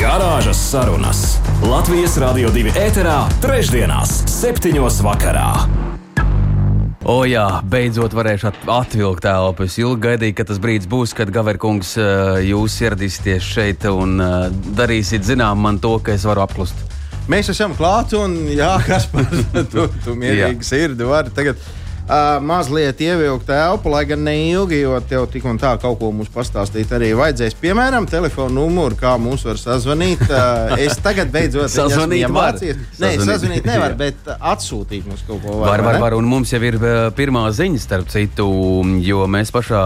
Garāžas sarunas Latvijas Rādio 2 ēterā, trešdienās, septiņos vakarā. O, jā, beidzot varēšu atvilkt telpu. Es ilgi gaidīju, ka tas brīdis būs, kad Gaverkungs jūs ieradīsieties šeit un darīsiet zinām man to, ka es varu apklust. Mēs esam klāti un, jā, kas par to tu mierīgi sirdi var tagad uh, mazliet ievilkt telpu, lai gan neilgi, jo tev tik un tā kaut ko mums pastāstīt arī vajadzēs. Piemēram, telefona numuru, kā mums var sazvanīt. Uh, es tagad beidzot sazvanīt var. Nē, sazvanīt nevar, bet atsūtīt mums kaut ko var. Var, var, var. Un mums jau ir pirmā ziņa, starp citu, jo mēs pašā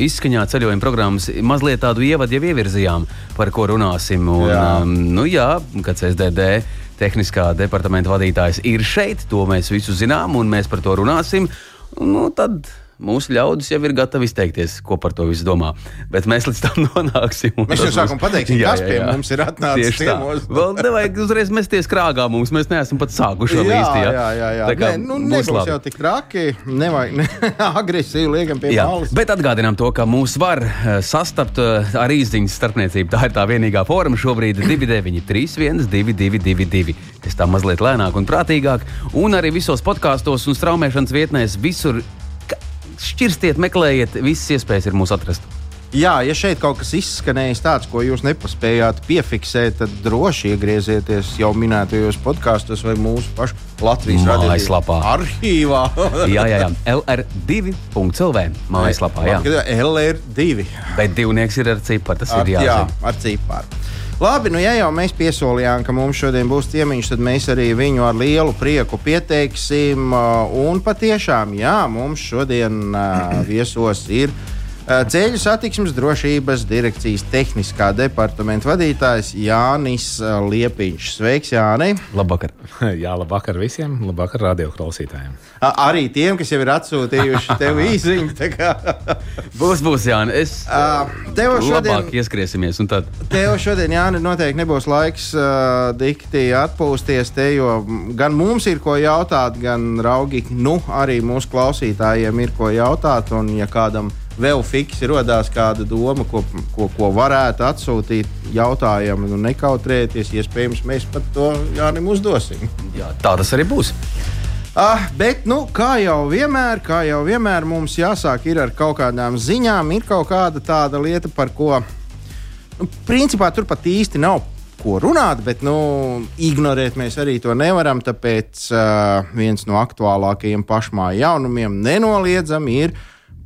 izskaņā ceļojuma programmas mazliet tādu ievadu jau ievirzījām, par ko runāsim. Un, jā. Um, nu jā, kad SDD tehniskā departamenta vadītājs ir šeit. To mēs visu zinām, un mēs par to runāsim. Nu, tad mūsu ļaudis jau ir gatavi izteikties, ko par to visu domā. Bet mēs līdz tam nonāksim. Mēs jau sākam pateikt, kas pie mums ir atnācis. Ciemos. Vēl nevajag uzreiz mesties krāgā mums, mēs neesam pat sākuši šo līsti. Jā, jā, jā. jā. Tā kā Nē, nu, nebūs labi. jau tik traki, nevajag ne, agresīvi liekam pie jā. malas. Bet atgādinām to, ka mūs var eh, sastapt eh, ar īziņas starpniecību. Tā ir tā vienīgā forma šobrīd 293, 1222. Tas tā mazliet lēnāk un prātīgāk. Un arī visos podkāstos un straumēšanas vietnēs visur šķirstiet, meklējiet, visas iespējas ir mūs atrast. Jā, ja šeit kaut kas izskanējis tāds, ko jūs nepaspējāt piefiksēt, tad droši iegriezieties jau minētajos podkāstos vai mūsu pašu Latvijas mājaslapā. Arhīvā. jā, jā, jā. LR2.CLV mājaslapā. Jā, LR2. Bet divnieks ir ar ciparu. Tas ar, ir jāzina. Jā, ar ciparu. Labi, nu ja jau mēs piesolījām, ka mums šodien būs ciemiņš, tad mēs arī viņu ar lielu prieku pieteiksim. Un patiešām, jā, mums šodien uh, viesos ir Eh, ceļu satiksmes drošības direkcijas tehniskā departamenta vadītājs Jānis Liepiņš. Sveiks, Jāni! Labvakar! Jā, labvakar visiem! Labvakar radio klausītājiem! Arī tiem, kas jau ir atsūtījuši tev īsiņu. būs, būs, Jāni. Es tev šodien ieskriesimies. Tev šodien, Jāni, noteikti nebūs laiks uh, dikti atpūsties te, jo gan mums ir ko jautāt, gan raugi, nu, arī mūsu klausītājiem ir ko jautāt. Un, ja kādam vēl fiksi radās kāda doma, ko, ko, ko varētu atsūtīt, jautājumu, nu, nekautrēties. Iespējams, mēs pat to Jānim uzdosim. Jā, tā tas arī būs. Ah, bet, nu, kā jau vienmēr, kā jau vienmēr mums jāsāk ar kaut kādām ziņām, ir kaut kāda tāda lieta, par ko, nu, principā, tur pat īsti nav ko runāt, bet nu, ignorēt mēs arī to nevaram. Tāpēc uh, viens no aktuālākajiem pašmāju jaunumiem nenoliedzami ir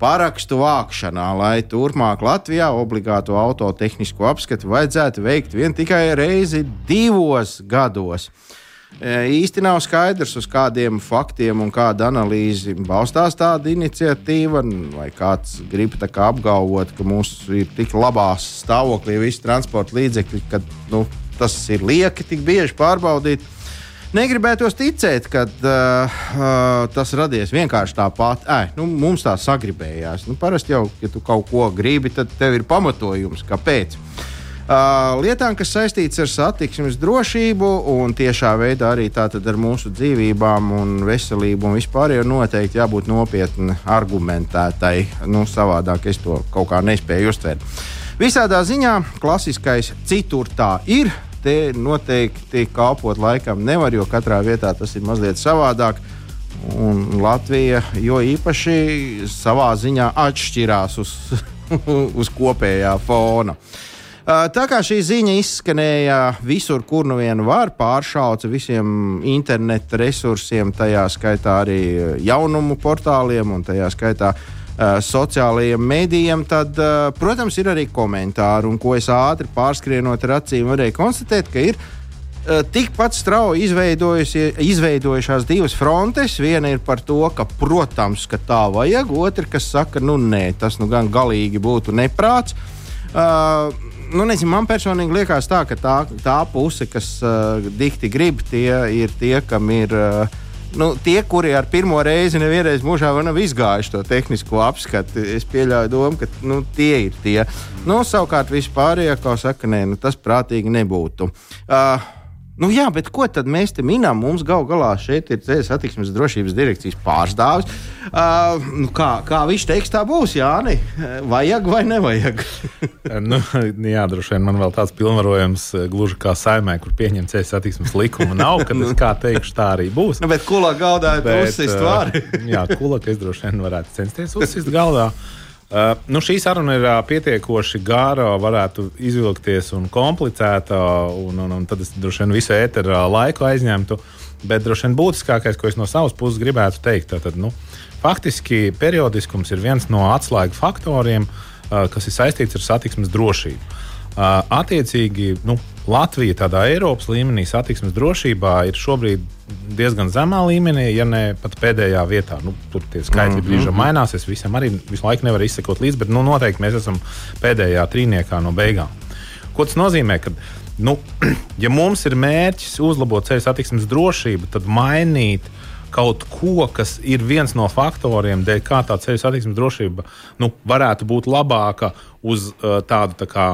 parakstu vākšanā, lai turpmāk Latvijā obligāto autotehnisko apskatu vajadzētu veikt vien tikai reizi divos gados. E, īsti nav skaidrs, uz kādiem faktiem un kāda analīze balstās tāda iniciatīva. Vai kāds grib kā apgalvot, ka mums ir tik labā stāvoklī visi transporta līdzekļi, ka nu, tas ir lieki tik bieži pārbaudīt. Negribētos ticēt, ka uh, uh, tas radies vienkārši tāpat. Nu, mums tā sagribējās. Nu, parasti jau, ja tu kaut ko gribi, tad tev ir pamatojums, kāpēc. Uh, lietām, kas saistītas ar satiksmes drošību un tiešā veidā arī ar mūsu dzīvībām un veselību un vispār ir noteikti jābūt nopietni argumentētai. Nu, savādāk es to kaut kā nespēju uztvert. Visādā ziņā klasiskais citur tā ir te noteikti kalpot laikam nevar, jo katrā vietā tas ir mazliet savādāk. Un Latvija jo īpaši savā ziņā atšķirās uz, uz kopējā fona. Tā kā šī ziņa izskanēja visur, kur nu vien var, pāršauca visiem interneta resursiem, tajā skaitā arī jaunumu portāliem un tajā skaitā uh, sociālajiem mēdījiem, tad, uh, protams, ir arī komentāri, un ko es ātri pārskrienot ar acīm varēju konstatēt, ka ir uh, tikpat strauji izveidojušās divas frontes. Viena ir par to, ka, protams, ka tā vajag, otra, kas saka, nu nē, tas nu gan galīgi būtu neprāts. Uh, nu, nezinu, man personīgi liekas, tā, ka tā, tā puse, kas uh, dikti grib, tie ir tie, kam ir uh, nu, tie, kuri ar pirmo reizi nevienreiz mūžā nav izgājuši to tehnisko apskati, es pieļauju domu, ka nu, tie ir tie. Nu, savukārt, vispārējie, kā saka, nē, nu, tas prātīgi nebūtu. Uh, Nu, jā, bet ko tad mēs te minam? Mums gal galā šeit ir ceļu satiksmes drošības direkcijas pārstāvis. Uh, nu kā, kā viņš teiks, tā būs, Jāni? Vajag vai nevajag? nu, jā, droši vien man vēl tāds pilnvarojums, gluži kā saimē, kur pieņem ceļu satiksmes likumu, nav, kad es kā teikšu, tā arī būs. Nu, bet kulā galdā ir uzsist vārdi. jā, kulā es droši vien varētu censties uzsist galdā. Uh, nu, šī saruna ir uh, pietiekoši gara, varētu izvilkties un komplicēta, un, un, un tad es droši vien visu ēteru uh, laiku aizņemtu. Bet droši vien būtiskākais, ko es no savas puses gribētu teikt, tad nu, faktiski periodiskums ir viens no atslēgu faktoriem, uh, kas ir saistīts ar satiksmes drošību. Uh, attiecīgi, nu, Latvija tādā Eiropas līmenī satiksmes drošībā ir šobrīd diezgan zemā līmenī, ja ne pat pēdējā vietā. Nu, tur tie skaitļi mm -hmm. brīžā mainās. Es visam arī visu laiku nevaru izsekot līdzi, bet nu, noteikti mēs esam pēdējā trīniekā no beigām. Ko tas nozīmē? Kad, nu, ja mums ir mērķis uzlabot ceļu satiksmes drošību, tad mainīt kaut ko, kas ir viens no faktoriem, dēļ kā tā ceļu satiksmes drošība nu, varētu būt labāka uz uh, tādu tā kā.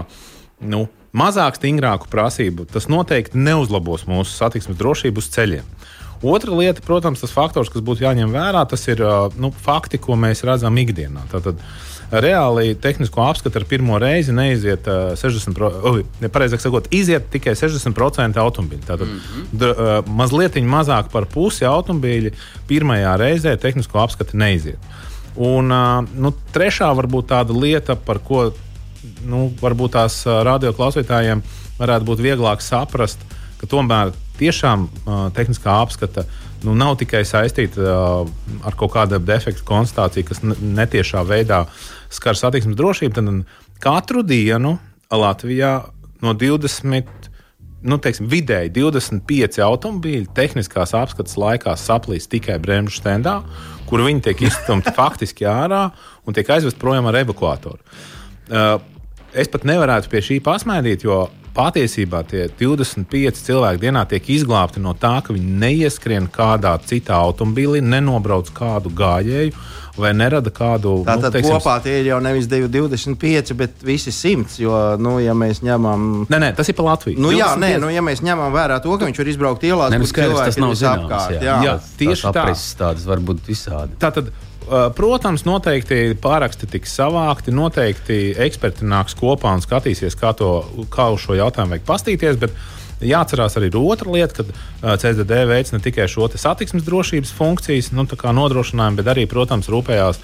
Nu, mazāk stingrāku prasību, tas noteikti neuzlabos mūsu satiksmes drošību uz ceļiem. Otra lieta, protams, tas faktors, kas būtu jāņem vērā, tas ir nu, fakti, ko mēs redzam ikdienā. Tātad, reāli tehnisko apskatu ar pirmo reizi neiziet uh, 60%, oh, nepareizāk sakot, iziet tikai 60% automobīļu. Tātad mm -hmm. mazliet mazāk par pusi automobīļi pirmajā reizē tehnisko apskatu neiziet. Un nu, trešā varbūt tāda lieta, par ko nu, varbūt tās radio klausītājiem varētu būt vieglāk saprast, ka tomēr tiešām uh, tehniskā apskata nu, nav tikai saistīta uh, ar kaut kādu defektu konstatāciju, kas netiešā veidā skar satiksmes drošību. Tad katru dienu Latvijā no 20. Nu, teiksim, vidēji 25 automobīļi tehniskās apskates laikā saplīs tikai bremžu stendā, kur viņi tiek izstumti faktiski ārā un tiek aizvest projām ar evakuatoru. Uh, es pat nevarētu pie šī pasmaidīt, jo patiesībā tie 25 cilvēki dienā tiek izglābti no tā, ka viņi neieskrien kādā citā automobīlī, nenobrauc kādu gājēju. Vai nerada kādu tādu nu, teiksim, kopā tie ir jau nevis 25, bet visi 100. Jo, nu, ja mēs ņemam. Nē, nē, tas ir pa Latviju. Nu, jā, nē, nu, ja mēs ņemam vērā to, ka viņš var izbraukt ielās, tad nu, tas nav zināms. Apkārt, jā. Jā, tieši tā. Tādas var būt visādi. Tātad, Eh, protams, noteikti pāraksti tiks savākti, noteikti eksperti nāks kopā un skatīsies, kā, to, kā uz šo jautājumu vajag pastīties. Bet jāatcerās arī otra lieta, ka eh, CZD veids ne tikai šo satiksmes drošības funkcijas nu, nodrošinājumu, bet arī, protams, rūpējās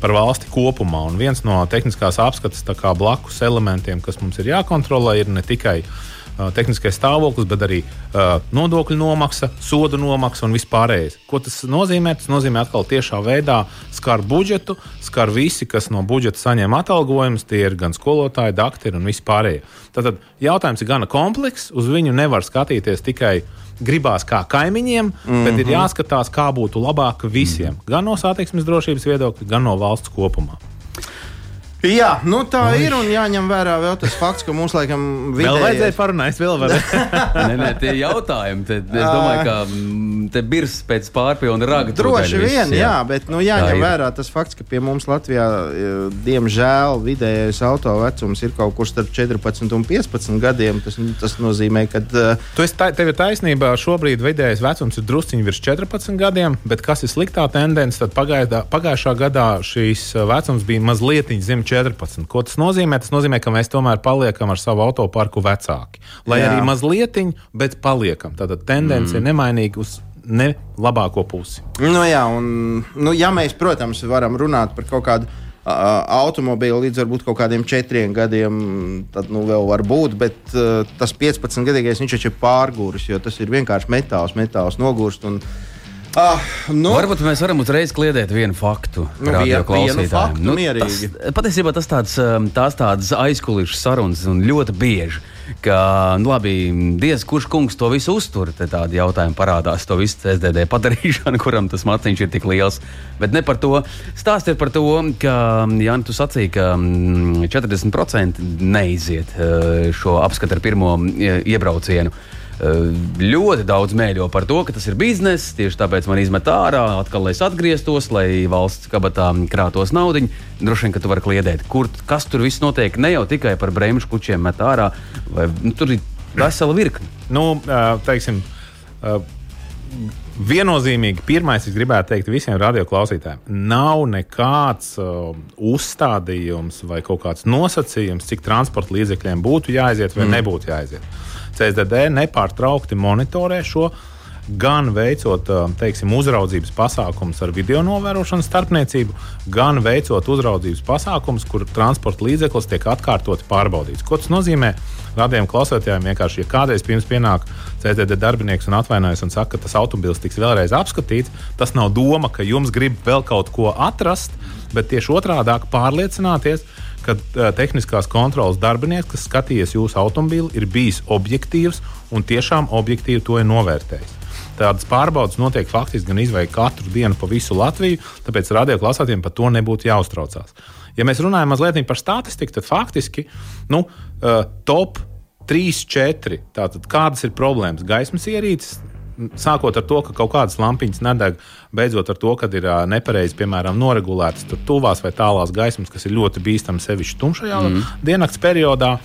par valsti kopumā. Un viens no tehniskās apskates blakus elementiem, kas mums ir jākontrolē, ir ne tikai uh, tehniskais stāvoklis, bet arī nodokļu nomaksa, sodu nomaksa un vispārējais. Ko tas nozīmē? Tas nozīmē, ka tiešā veidā skar budžetu, skar visi, kas no budžeta saņem atalgojumus. Tie ir gan skolotāji, doktori un vispārējie. Tātad jautājums ir gana komplekss. Uz viņu nevar skatīties tikai gribās kā kaimiņiem, mm -hmm. bet ir mhm. jāskatās, kā būtu labāk visiem. Gan no satiksmes drošības viedokļa, gan no valsts kopumā. Jā, nu tā Oi. ir. Un jāņem vērā vēl tas fakts, ka mums laikam vidējais... vēl vajadzēja parunāt. Vēl varu. nē, nē, tie jautājumi. Te, es domāju, ka mm, te birs pēc pārpilna raga. Droši vien, viss, jā. jā, bet nu, jāņem vērā tas fakts, ka pie mums Latvijā, diemžēl, vidējais auto vecums ir kaut kur starp 14 un 15 gadiem. Tas, tas nozīmē, ka. Uh, tu esi, tā, tev ir taisnība, šobrīd vidējais vecums ir drusciņš virs 14 gadiem, bet kas ir sliktā tendence, tad pagaidā, pagājušā gadā šīs vecums bija mazliet zem 14. Ko tas nozīmē? Tas nozīmē, ka mēs tomēr paliekam ar savu autoparku vecāki. Lai Jā. arī mazliet, bet paliekam. Tātad tendence mm. ir nemainīga uz ne labāko pusi. Nu, jā, un, nu, ja mēs, protams, varam runāt par kaut kādu uh, automobīlu līdz varbūt kaut kādiem četriem gadiem, tad nu, vēl var būt, bet uh, tas 15 gadīgais viņš taču ir pārgūris, jo tas ir vienkārši metāls, metāls nogurst. Un, Ah, nu, Varbūt mēs varam uzreiz kliedēt vienu faktu. Nu, vien, vienu faktu nu, tas, patiesībā tas tāds, um, tās tādas aizkulisku sarunas un ļoti bieži. Ka, nu, labi, diez kurš kungs to visu uztur, tādi jautājumi parādās. To visu SDD padarīšanu, kuram tas maciņš ir tik liels. Bet ne par to. Stāstiet par to, ka Jānis, tu sacīji, ka 40% mm, neiziet uh, šo apskatu ar pirmo iebraucienu. Ļoti daudz mēļo par to, ka tas ir bizness, tieši tāpēc man izmet ārā, atkal lai es atgrieztos, lai valsts kabatā krātos naudu. Droši vien, ka tu vari kliedēt, kur, kas tur viss notiek. Ne jau tikai par bremžu kučiem met ārā, vai nu, tur ir vesela virkne. Nu, teiksim, Viennozīmīgi, pirmais, es gribētu teikt visiem radioklausītājiem, nav nekāds uh, uzstādījums vai kaut kāds nosacījums, cik transporta līdzekļiem būtu jāaiziet vai mm. nebūtu jāaiziet. CSDD nepārtraukti monitorē šo gan veicot teiksim, uzraudzības pasākumus ar video novērošanas starpniecību, gan veicot uzraudzības pasākumus, kur transporta līdzeklis tiek atkārtoti pārbaudīts. Ko tas nozīmē? Radījuma klausītājiem vienkārši, ja kādreiz pirms pienāk CTD darbinieks un atvainojas un saka, ka tas automobilis tiks vēlreiz apskatīts, tas nav doma, ka jums grib vēl kaut ko atrast, bet tieši otrādi pārliecināties, ka uh, tehniskās kontrolas darbinieks, kas skatījies jūsu automobīli, ir bijis objektīvs un tiešām objektīvi to ir novērtējis. Tādas pārbaudas notiek faktiski gan izvēlēt katru dienu pa visu Latviju, tāpēc radioklausātiem par to nebūtu jāuztraucās. Ja mēs runājam mazliet par statistiku, tad faktiski nu, uh, top 3, 4. Tātad, kādas ir problēmas? Gaismas ierīces, sākot ar to, ka kaut kādas lampiņas nedeg, beidzot ar to, ka ir nepareizi, piemēram, noregulētas tuvās vai tālās gaismas, kas ir ļoti bīstamas sevišķi tumšajā mm. diennakts periodā.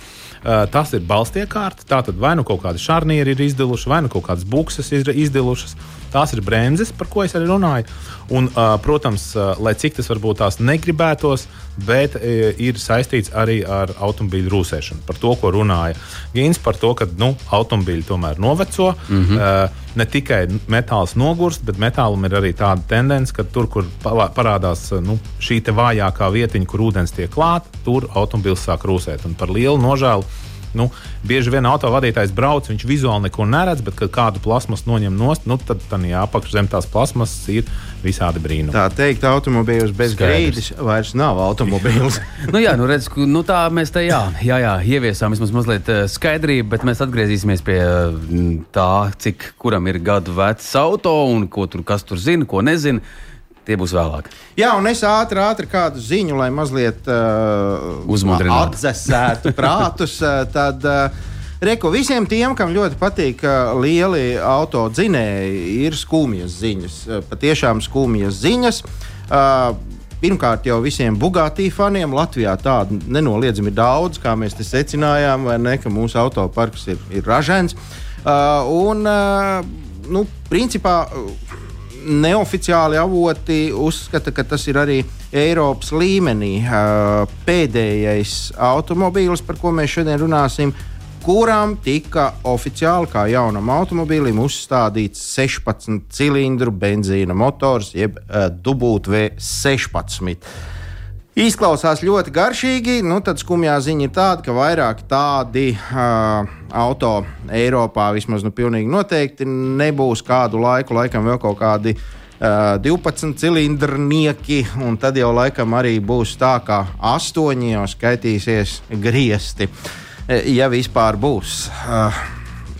Tas ir balstiekārta. Tātad vai nu kaut kādi šarnieri ir izdiluši, vai nu kaut kādas bukses ir izdilušas. Tās ir bremzes, par ko es arī runāju. Un, protams, lai cik tas varbūt tās negribētos, bet ir saistīts arī ar automobīļu rūsēšanu. Par to, ko runāja Gins, par to, ka nu, automobīļi tomēr noveco. Mm -hmm. ne tikai metāls nogurst, bet metālam ir arī tāda tendence, ka tur, kur parādās nu, šī vājākā vietiņa, kur ūdens tiek klāta, tur automobilis sāk rūsēt. Un par lielu nožēlu nu, bieži vien autovadītājs brauc, viņš vizuāli neko neredz, bet kad kādu plasmas noņem nost, nu, tad tā apakšā zem tās plasmasas ir visādi brīnumi. Tā teikt, automobīls bez grīdas vairs nav automobīls. nu, jā, nu, redz, nu, tā mēs te jā, jā, jā, ieviesām vismaz mazliet eh, skaidrību, bet mēs atgriezīsimies pie mm, tā, cik kuram ir gadu vecs auto un ko tur kas tur zina, ko nezina. Tie būs vēlāk. Jā, un es ātri, ātri kādu ziņu, lai mazliet uh, atdzesētu prātus. Uh, tad, uh, Reku, visiem tiem, kam ļoti patīk uh, lieli auto dzinēji, ir skumjas ziņas. Uh, patiešām skumjas ziņas. Uh, Pirmkārt, jau visiem Bugātī faniem Latvijā tādu nenoliedzami daudz, kā mēs te secinājām, vai ne, ka mūsu autoparks ir, ir ražēns. Uh, un, uh, nu, principā, uh, neoficiāli avoti uzskata, ka tas ir arī Eiropas līmenī pēdējais automobīls, par ko mēs šodien runāsim. Kurām tika oficiāli kā jaunam automobīlim uzstādīts 16 cilindru benzīna motors, jeb uh, W16. Izklausās ļoti garšīgi. Nu, tad skumjā ziņa ir tāda, ka vairāk tādi uh, auto Eiropā vismaz nu, noteikti nebūs kādu laiku, laikam vēl kaut kādi uh, 12 cilindrnieki, un tad jau laikam arī būs tā, ka astoņi jau skaitīsies griesti, ja vispār būs. Uh,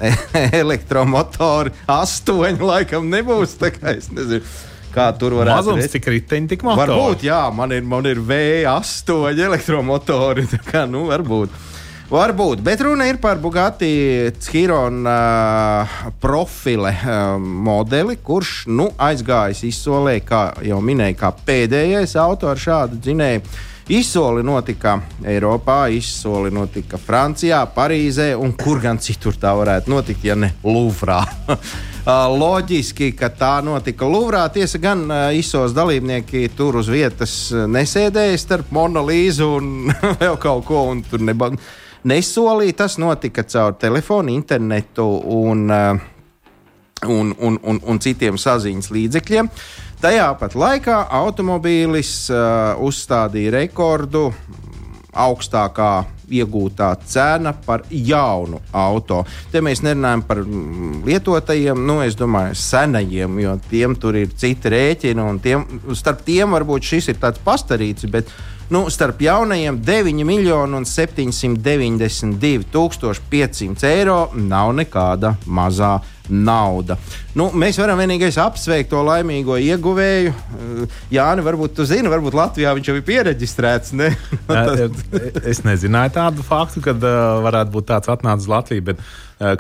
elektromotori astoņi laikam nebūs. Tā kā es nezinu kā tur varētu būt. Mazums, cik riteņi, tik motori. Varbūt, jā, man ir, man ir V8 elektromotori. Kā, nu, varbūt. Varbūt, bet runa ir par Bugatti Chiron profile uh, modeli, kurš nu, aizgājis izsolē, kā jau minēju, kā pēdējais auto ar šādu dzinēju. Izsoli notika Eiropā, izsoli notika Francijā, Parīzē un kur gan citur tā varētu notikt, ja ne Luvrā. Loģiski, ka tā notika Luvrā. Tiesa gan izsos dalībnieki tur uz vietas nesēdēja starp monolīzu un vēl kaut ko, un tur neba, nesolīja. Tas notika caur telefonu, internetu un, un, un, un, un citiem saziņas līdzekļiem. Tajā pat laikā automobīlis uh, uzstādīja rekordu augstākā iegūtā cena par jaunu auto. Te mēs nerunājam par mm, lietotajiem, nu, es domāju, senajiem, jo tiem tur ir citi rēķini, un tiem, starp tiem varbūt šis ir tāds pastarīts. Bet, nu, starp jaunajiem 9 miljonu un 792 500 eiro nav nekāda mazā nauda. Nu, mēs varam vienīgais apsveikt to laimīgo ieguvēju. Jā, varbūt jūs zināt, varbūt Latvijā viņš jau ir pieregistrēts. Ne? es nezināju tādu faktu, ka uh, varētu būt tāds atnācis Latvijā. Bet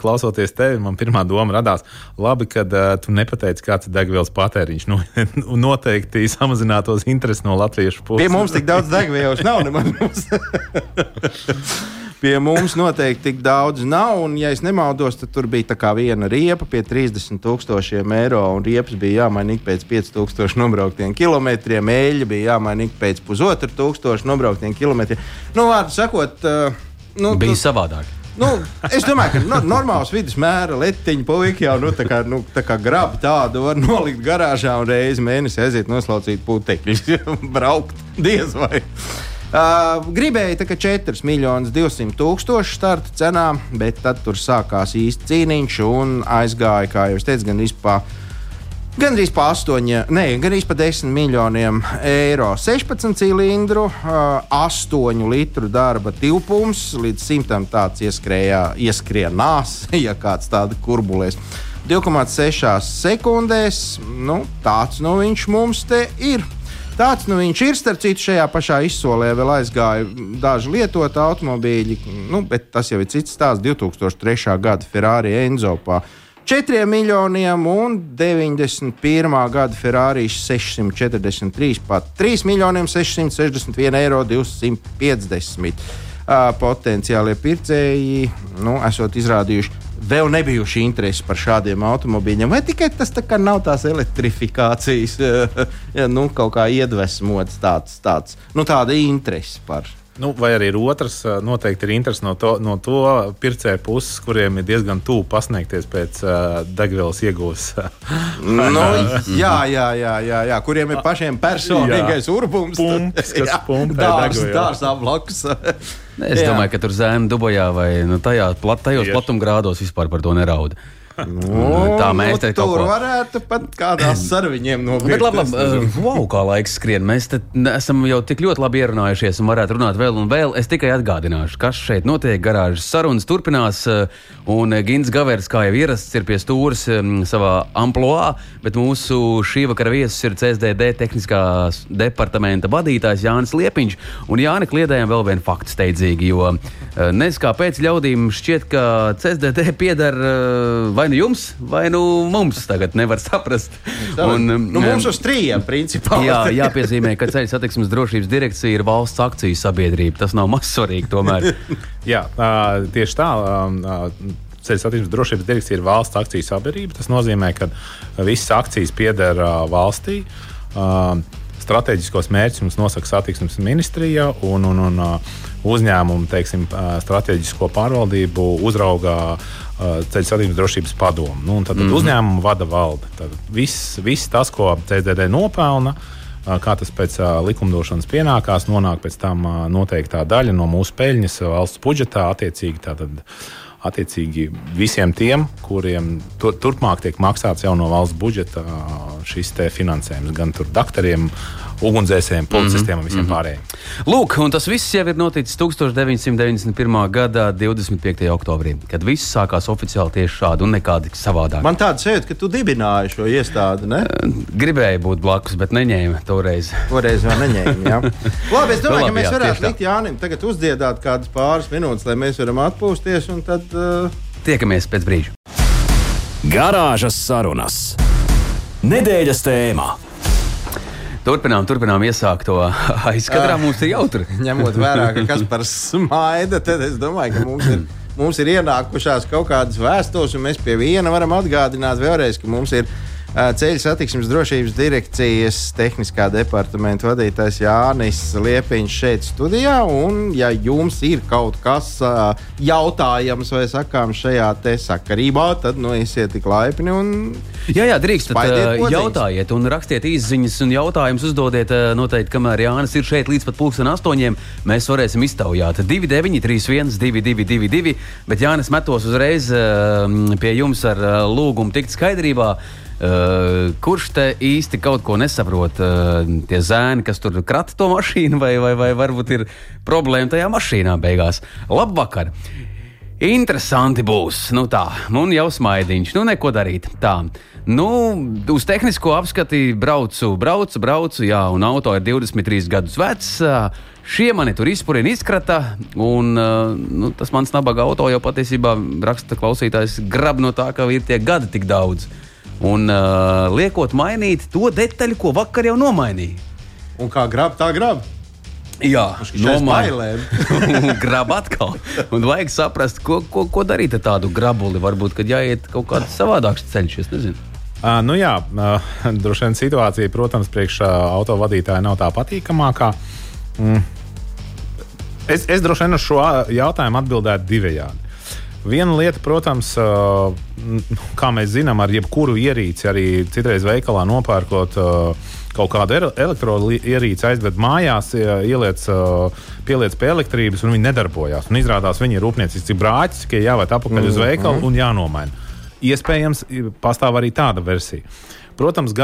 klausoties tevi, man pirmā doma radās, labi, ka uh, tu nepateici, kāds ir degvielas patēriņš. Nu, noteikti samazinātos interesi no latviešu puses. Pie mums tik daudz degvielas nav. Pie mums noteikti tik daudz nav, un, ja es nemaldos, tad tur bija viena riepa pie 30,000 eiro, un riepas bija jāmaina ik pēc 5,000 nobrauktiem kilometriem, eļļa bija jāmaina ik pēc pusotra tūkstoša nobrauktiem kilometriem. Nu, vārdu sakot, uh, nu, bija tu... savādāk. Nu, es domāju, ka no, normāls vidusmēra letiņa puika jau nu, tā kā, nu, tā kā grabi tādu var nolikt garāžā un reizi mēnesī aiziet noslaucīt putekļus, braukt diez vai. Uh, gribēja tā, 4 miljonus 200 tūkstošu starta cenā, bet tad tur sākās īsti cīniņš un aizgāja, kā jau es teicu, gan izpā. Gan arī pa 8, ne, gan arī pa 10 miljoniem eiro. 16 cilindru, 8 litru darba tilpums, līdz 100 tāds ieskrējā, ieskrienās, ja kāds tādu kurbulēs. 2,6 sekundēs, nu, tāds nu viņš mums te ir. Tāds nu viņš ir. Starp citu, šajā pašā izsolē vēl aizgāja daži lietoti automobīļi, nu, bet tas jau ir cits stāsts. 2003. gada Ferrari Enzopā 4 miljoniem un 91. gada Ferrari 643, pat 3 miljoniem 661 eiro 250. Uh, potenciālie pircēji nu, esot izrādījuši vēl nebijuši interesi par šādiem automobīļiem, vai tikai tas tā nav tās elektrifikācijas, ja, nu, kaut kā iedvesmots tāds, tāds nu, tāda interese par Nu, vai arī ir otrs, noteikti ir interesi no to, no to pircēju puses, kuriem ir diezgan tuvu pasniegties pēc uh, degvielas iegūs. nu, jā, jā, jā, jā, jā, kuriem ir pašiem personīgais urbums. Pumps, kas pumpē dārs, dārs blakus. es domāju, ka tur zēna Dubajā vai nu, tajā, plat, tajos platumgrādos vispār par to nerauda. Nu, tā mēs nu, te tur ko... varētu pat kādās sarunām nopirkt. Bet labi, uh, wow, kā laiks skrien. Mēs esam jau tik ļoti labi ierunājušies un varētu runāt vēl un vēl. Es tikai atgādināšu, kas šeit notiek. Garāžas sarunas turpinās, uh, un Gins Gavers, kā jau ierasts, ir pie stūres savā amploā, bet mūsu šī vakara viesis ir CSDD tehniskās departamenta vadītājs Jānis Liepiņš. Un Jāni kliedējām vēl vienu faktu steidzīgi, jo uh, nezinu, kāpēc ļaudīm šķiet, ka CSDD pieder vai vai nu jums, vai nu mums tagad nevar saprast. Un, nu, mums uz trījiem, principā. Jā, jāpiezīmē, ka ceļu satiksmes drošības direkcija ir valsts akciju sabiedrība. Tas nav maz svarīgi tomēr. jā, tieši tā. Ceļu satiksmes drošības direkcija ir valsts akciju sabiedrība. Tas nozīmē, ka visas akcijas pieder valstī. Stratēģiskos mērķus mums nosaka satiksmes ministrija un, un, un uzņēmumu teiksim, strateģisko pārvaldību uzraugā ceļu satiksmes drošības padomu. Nu, tad mm -hmm. uzņēmumu vada valde. Tad viss, viss tas, ko CDD nopelna, kā tas pēc likumdošanas pienākās, nonāk pēc tam noteiktā daļa no mūsu peļņas valsts budžetā. Attiecīgi, tātad, attiecīgi visiem tiem, kuriem tur, turpmāk tiek maksāts jau no valsts budžeta šis finansējums, gan doktoriem, ugunsdzēsējiem, policistiem mm -hmm. un visiem mm -hmm. pārējiem. Lūk, un tas viss jau ir noticis 1991. gada 25. oktobrī, kad viss sākās oficiāli tieši šādi un nekādi savādāk. Man tāda sajūta, ka tu dibināji šo iestādi. Ne? Gribēju būt blakus, bet neņēmu toreiz. Toreiz vēl neņēmu. Jā. Labi, es domāju, Labi, ka mēs jā, varētu likt Jānim tagad uzdziedāt kādas pāris minūtes, lai mēs varam atpūsties un tad. Uh... Tiekamies pēc brīža. Garāžas sarunas. Nedēļas tēmā. Turpinām, turpinām iesākt to aizkadrā. Mums ir jautri. Ņemot vērā, ka kas par smaida, tad es domāju, ka mums ir, mums ir ienākušās kaut kādas vēstules, un mēs pie viena varam atgādināt vēlreiz, ka mums ir Ceļu satiksmes drošības direkcijas tehniskā departamenta vadītājs Jānis Liepiņš šeit studijā. Un, ja jums ir kaut kas jautājams vai sakāms šajā sakarībā, tad nu, esiet tik laipni un. Jā, jā drīkst. Tad, jautājiet, un rakstiet īsiņas un jautājumus uzdodiet noteikti, kamēr Jānis ir šeit līdz pat pulksten astoņiem. Mēs varēsim iztaujāt 2931, 222, bet Jānis metos uzreiz pie jums ar lūgumu tikt skaidrībā. Uh, kurš te īsti kaut ko nesaprot? Uh, tie zēni, kas tur krata to mašīnu, vai, vai, vai varbūt ir problēma tajā mašīnā beigās. Labvakar! Interesanti būs. Nu tā, un jau smaidiņš. Nu, neko darīt. Tā. Nu, uz tehnisko apskati braucu, braucu, braucu, jā, un auto ir 23 gadus vecs. Šie mani tur izpurina, izkrata, un nu, tas mans nabaga auto jau patiesībā raksta klausītājs grab no tā, ka ir tie gadi tik daudz. Un uh, liekot mainīt to detaļu, ko vakar jau nomainīja. Un kā grab, tā grab. Jā, nomainīt. grab atkal. Un vajag saprast, ko, ko, ko darīt ar tādu grabuli. Varbūt, kad jāiet kaut kāds savādāks ceļš, es nezinu. Uh, nu jā, uh, droši vien situācija, protams, priekš uh, autovadītāja nav tā patīkamākā. Mm. Es, es droši vien uz šo jautājumu atbildētu divējādi. Viena lieta, protams, kā mēs zinām, ar jebkuru ierīci, arī citreiz veikalā nopērkot kaut kādu elektroierīci, aizved mājās, ieliec, pieliec pie elektrības, un viņi nedarbojās. Un izrādās, viņi ir rūpnieciski brāķis, ka jāvērt atpakaļ mm. uz veikalu un jānomaina. Iespējams, pastāv arī tāda versija. Protams,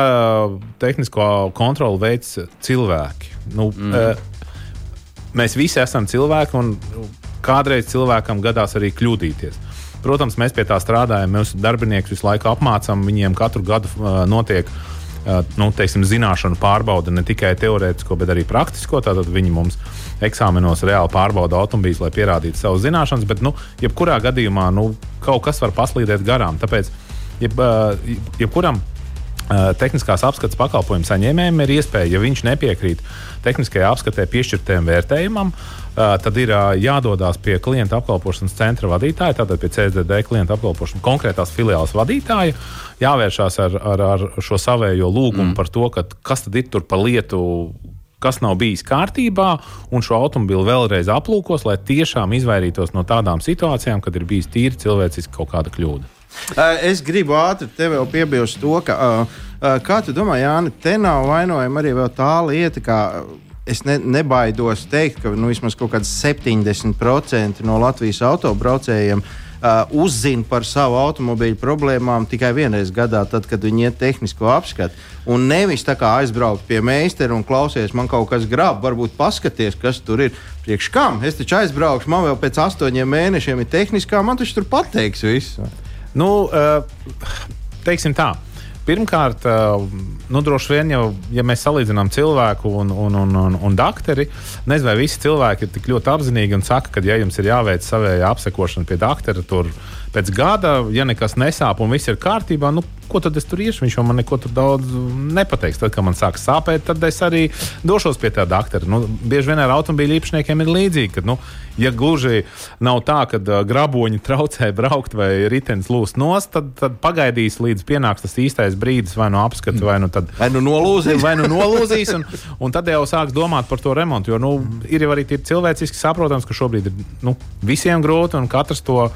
tehnisko kontroli veids cilvēki. Nu, mm. Mēs visi esam cilvēki, un kādreiz cilvēkam gadās arī kļūdīties. Protams, mēs pie tā strādājam, mūsu darbiniekus visu laiku apmācām, viņiem katru gadu uh, notiek uh, nu, teiksim, zināšanu pārbaude ne tikai teorētisko, bet arī praktisko. Tātad viņi mums eksāmenos reāli pārbauda automobīļus, lai pierādītu savas zināšanas, bet nu, jebkurā gadījumā nu, kaut kas var paslīdēt garām. Tāpēc jeb, uh, jebkuram tehniskās apskates pakalpojumu saņēmējiem ir iespēja, ja viņš nepiekrīt tehniskajā apskatē piešķirtajam vērtējumam, tad ir jādodas pie klienta apkalpošanas centra vadītāja, tātad pie CSDD klienta apkalpošanas konkrētās filiāles vadītāja, jāvēršās ar, ar, ar šo savējo lūgumu mm. par to, ka, kas tad ir tur pa lietu. Kas nav bijis kārtībā, un šo automobili vēlreiz aplūkos, lai tiešām izvairītos no tādām situācijām, kad ir bijis tīri cilvēciski kaut kāda kļūda. Es gribu ātri te vēl piebilst to, ka, kā tu domā, Jāni, te nav vainojama arī tā lieta, ka es ne, nebaidos teikt, ka nu, vismaz kaut kāds 70% no Latvijas autobraucējiem uh, uzzina par savu automobīļu problēmām tikai vienreiz gadā, tad, kad viņi iet tehnisko apskatu. Un nevis tā kā aizbraukt pie meistara un klausies, man kaut kas grāb, varbūt paskaties, kas tur ir. Priekš kam? Es taču aizbraukšu, man vēl pēc astoņiem mēnešiem ir tehniskā, man taču tur pateiks visu. Nu, eh, teiksim tā. Pirmkārt, eh, nu, droši vien jau, ja mēs salīdzinām cilvēku un, un, un, un, un doktori, nezinu, vai visi cilvēki ir tik ļoti apzinīgi un saka, ka, ja jums ir jāveic savējā apsekošana pie doktora, tur pēc gada, ja nekas nesāp un viss ir kārtībā, nu, ko tad es tur iešu? Viņš man neko daudz nepateiks. Tad, kad man sāk sāpēt, tad es arī došos pie tā doktora. Nu, bieži vien ar automobīļu īpašniekiem ir līdzīgi. Kad, nu, ja gluži nav tā, ka uh, graboņi traucē braukt vai ritenis lūst nost, tad, tad pagaidīs līdz pienāks tas īstais brīdis, vai nu apskats, vai nu, tad, vai nu nolūzīs. Vai nu nolūzīs un, un tad jau sāks domāt par to remontu. Jo nu, ir jau arī cilvēciski saprotams, ka šobrīd ir nu, visiem grūti un katrs to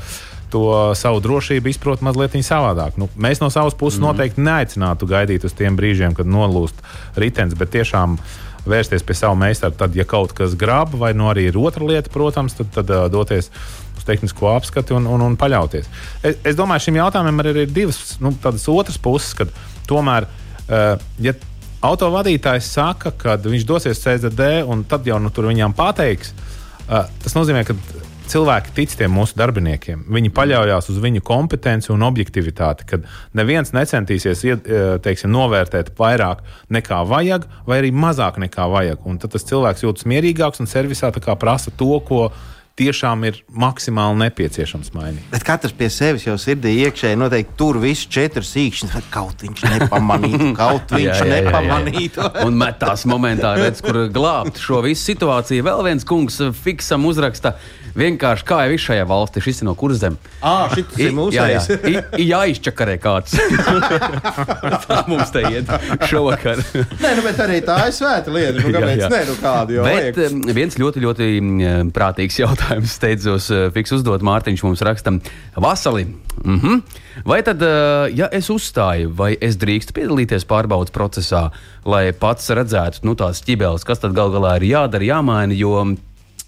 to savu drošību izprot mazliet savādāk. Nu, mēs no savas puses mm -hmm. noteikti neaicinātu gaidīt uz tiem brīžiem, kad nolūst ritenis, bet tiešām vērsties pie sava meistara, tad, ja kaut kas grāb, vai nu arī ir otra lieta, protams, tad, tad uh, doties uz tehnisko apskati un, un, un paļauties. Es, es domāju, šim jautājumam arī ir divas nu, otras puses, kad tomēr, uh, ja autovadītājs saka, ka viņš dosies CZD un tad jau nu, tur viņam pateiks, uh, tas nozīmē, ka cilvēki tic tiem mūsu darbiniekiem. Viņi paļaujas uz viņu kompetenci un objektivitāti, kad neviens necentīsies teiksim, novērtēt vairāk nekā vajag, vai arī mazāk nekā vajag. Un tad tas cilvēks jūtas mierīgāks un servisā prasa to, ko tiešām ir maksimāli nepieciešams mainīt. Bet katrs pie sevis jau sirdī iekšēji noteikti tur visu četrus īkšķus, kaut viņš nepamanītu, kaut viņš jā, jā, nepamanītu. Jā, jā. Un metās momentā, redz, kur glābt šo visu situāciju. Vēl viens kungs fiksam uzraksta vienkārši kā jau šajā valstī, šis ir no kuras zemes. Ah, šis ir mūsu jā, jā. I, jāizčakarē kāds. tā mums te iet šovakar. Nē, nu, bet arī tā ir svēta lieta. Nu, kāpēc? Jā, jā. Nē, nu kādu jau. Bet vajag. viens ļoti, ļoti prātīgs jautājums steidzos fiks uzdot Mārtiņš mums rakstam Vasali. Mm -hmm. Vai tad, ja es uzstāju, vai es drīkstu piedalīties pārbaudas procesā, lai pats redzētu nu, tās ķibeles, kas tad gal galā ir jādara, jāmaina, jo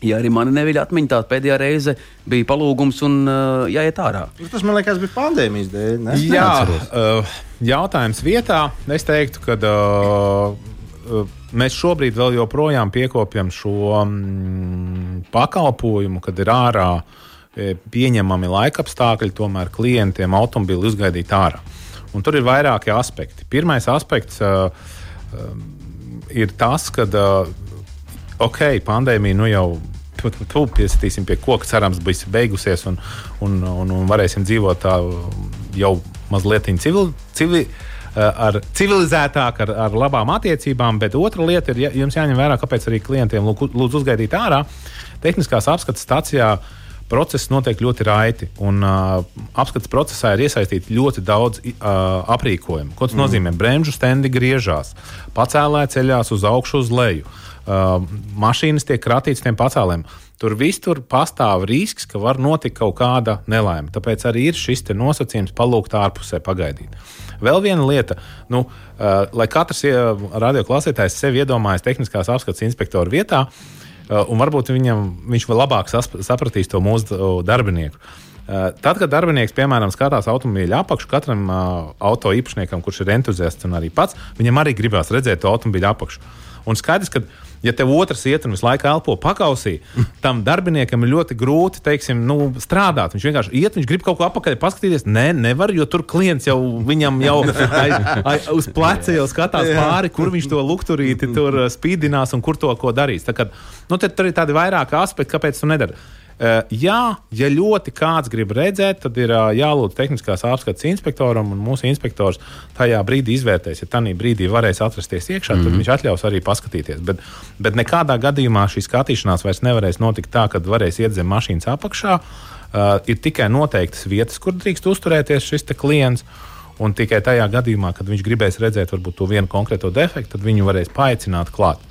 Ja arī mani neviļ atmiņā, tā pēdējā reize bija palūgums un uh, jāiet ārā. Tas man liekas, bija pandēmijas dēļ. Ne? Jā, uh, jautājums vietā. Es teiktu, ka uh, uh, mēs šobrīd vēl joprojām piekopjam šo mm, pakalpojumu, kad ir ārā e, pieņemami laikapstākļi, tomēr klientiem automobīli uzgaidīt ārā. Un tur ir vairāki aspekti. Pirmais aspekts uh, uh, ir tas, ka uh, ok, pandēmija nu jau tu piesitīsim pie koka, cerams, būs beigusies un, un, un, un varēsim dzīvot tā jau mazliet civil, civil, ar civilizētāk, ar, ar labām attiecībām. Bet otra lieta ir, ja, jums jāņem vērā, kāpēc arī klientiem lūdzu uzgaidīt ārā. Tehniskās apskates stācijā process notiek ļoti raiti. Un, uh, apskates procesā ir iesaistīti ļoti daudz uh, aprīkojumu. Ko tas mm. nozīmē? Bremžu stendi griežās, pacēlē ceļās uz augšu, uz leju. Uh, mašīnas tiek kratītas tiem pacēliem. Tur visur pastāv risks, ka var notikt kaut kāda nelaime. Tāpēc arī ir šis nosacījums palūgt ārpusē, pagaidīt. Vēl viena lieta, nu, uh, lai katrs radioklausītājs sevi iedomājas tehniskās apskates inspektora vietā, uh, un varbūt viņam, viņš vēl labāk sapratīs to mūsu darbinieku. Uh, tad, kad darbinieks, piemēram, skatās automobīļa apakšu, katram uh, auto īpašniekam, kurš ir entuziasts un arī pats, viņam arī gribās redzēt to automobīļa apakšu. Un skaidrs, ka ja tev otrs iet un visu laiku elpo pakausī, tam darbiniekam ir ļoti grūti teiksim, nu, strādāt. Viņš vienkārši iet, viņš grib kaut ko apakaļ paskatīties. Nē, ne, nevar, jo tur klients jau viņam jau aiz, aiz, uz pleca jau skatās pāri, kur viņš to lukturīti tur uh, spīdinās un kur to ko darīs. Tā kā, nu, tur ir tādi vairāki aspekti, kāpēc tu nedari. Uh, jā, ja ļoti kāds grib redzēt, tad ir uh, jālūdz tehniskās apskates inspektoram, un mūsu inspektors tajā brīdī izvērtēs, ja tajā brīdī varēs atrasties iekšā, mm -hmm. tad mhm. viņš atļaus arī paskatīties. Bet, bet nekādā gadījumā šī skatīšanās vairs nevarēs notikt tā, ka varēs iet zem mašīnas apakšā. Uh, ir tikai noteiktas vietas, kur drīkst uzturēties šis klients. Un tikai tajā gadījumā, kad viņš gribēs redzēt varbūt, to vienu konkrēto defektu, tad viņu varēs paaicināt klāt.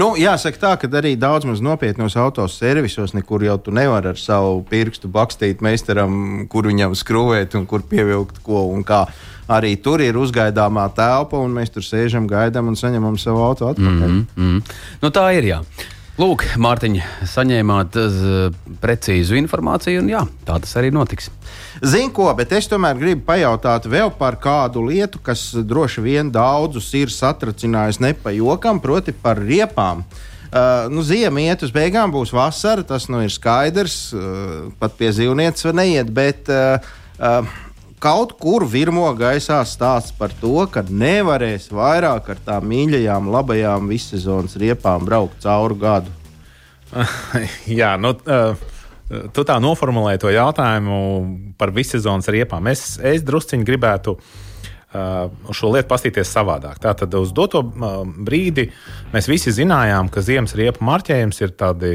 Nu, jāsaka tā, ka arī daudz maz nopietnos autoservisos nekur jau tu nevari ar savu pirkstu bakstīt meistaram, kur viņam skrūvēt un kur pievilkt ko un kā. Arī tur ir uzgaidāmā telpa, un mēs tur sēžam, gaidām un saņemam savu auto atpakaļ. Mm -hmm. nu, tā ir. Jā. Lūk, Mārtiņ, saņēmāt uh, precīzu informāciju, un jā, tā tas arī notiks. Zinu, ko, bet es tomēr gribu pajautāt vēl par kādu lietu, kas droši vien daudzus ir satracinājis nepajokam, proti par riepām. Uh, nu, Ziema iet uz beigām, būs vasara, tas nu ir skaidrs. Uh, pat pie zīvnieces var neiet, bet uh, uh, kaut kur virmo gaisā stāsts par to, ka nevarēs vairāk ar tām mīļajām, labajām vissezonas riepām braukt cauri gadu. Jā, nu. Uh Tu tā noformulēji to jautājumu par vissezonas riepām. Es, es drusciņi gribētu uh, šo lietu paskatīties savādāk. Tātad uz doto uh, brīdi mēs visi zinājām, ka ziemas riepu marķējums ir tādi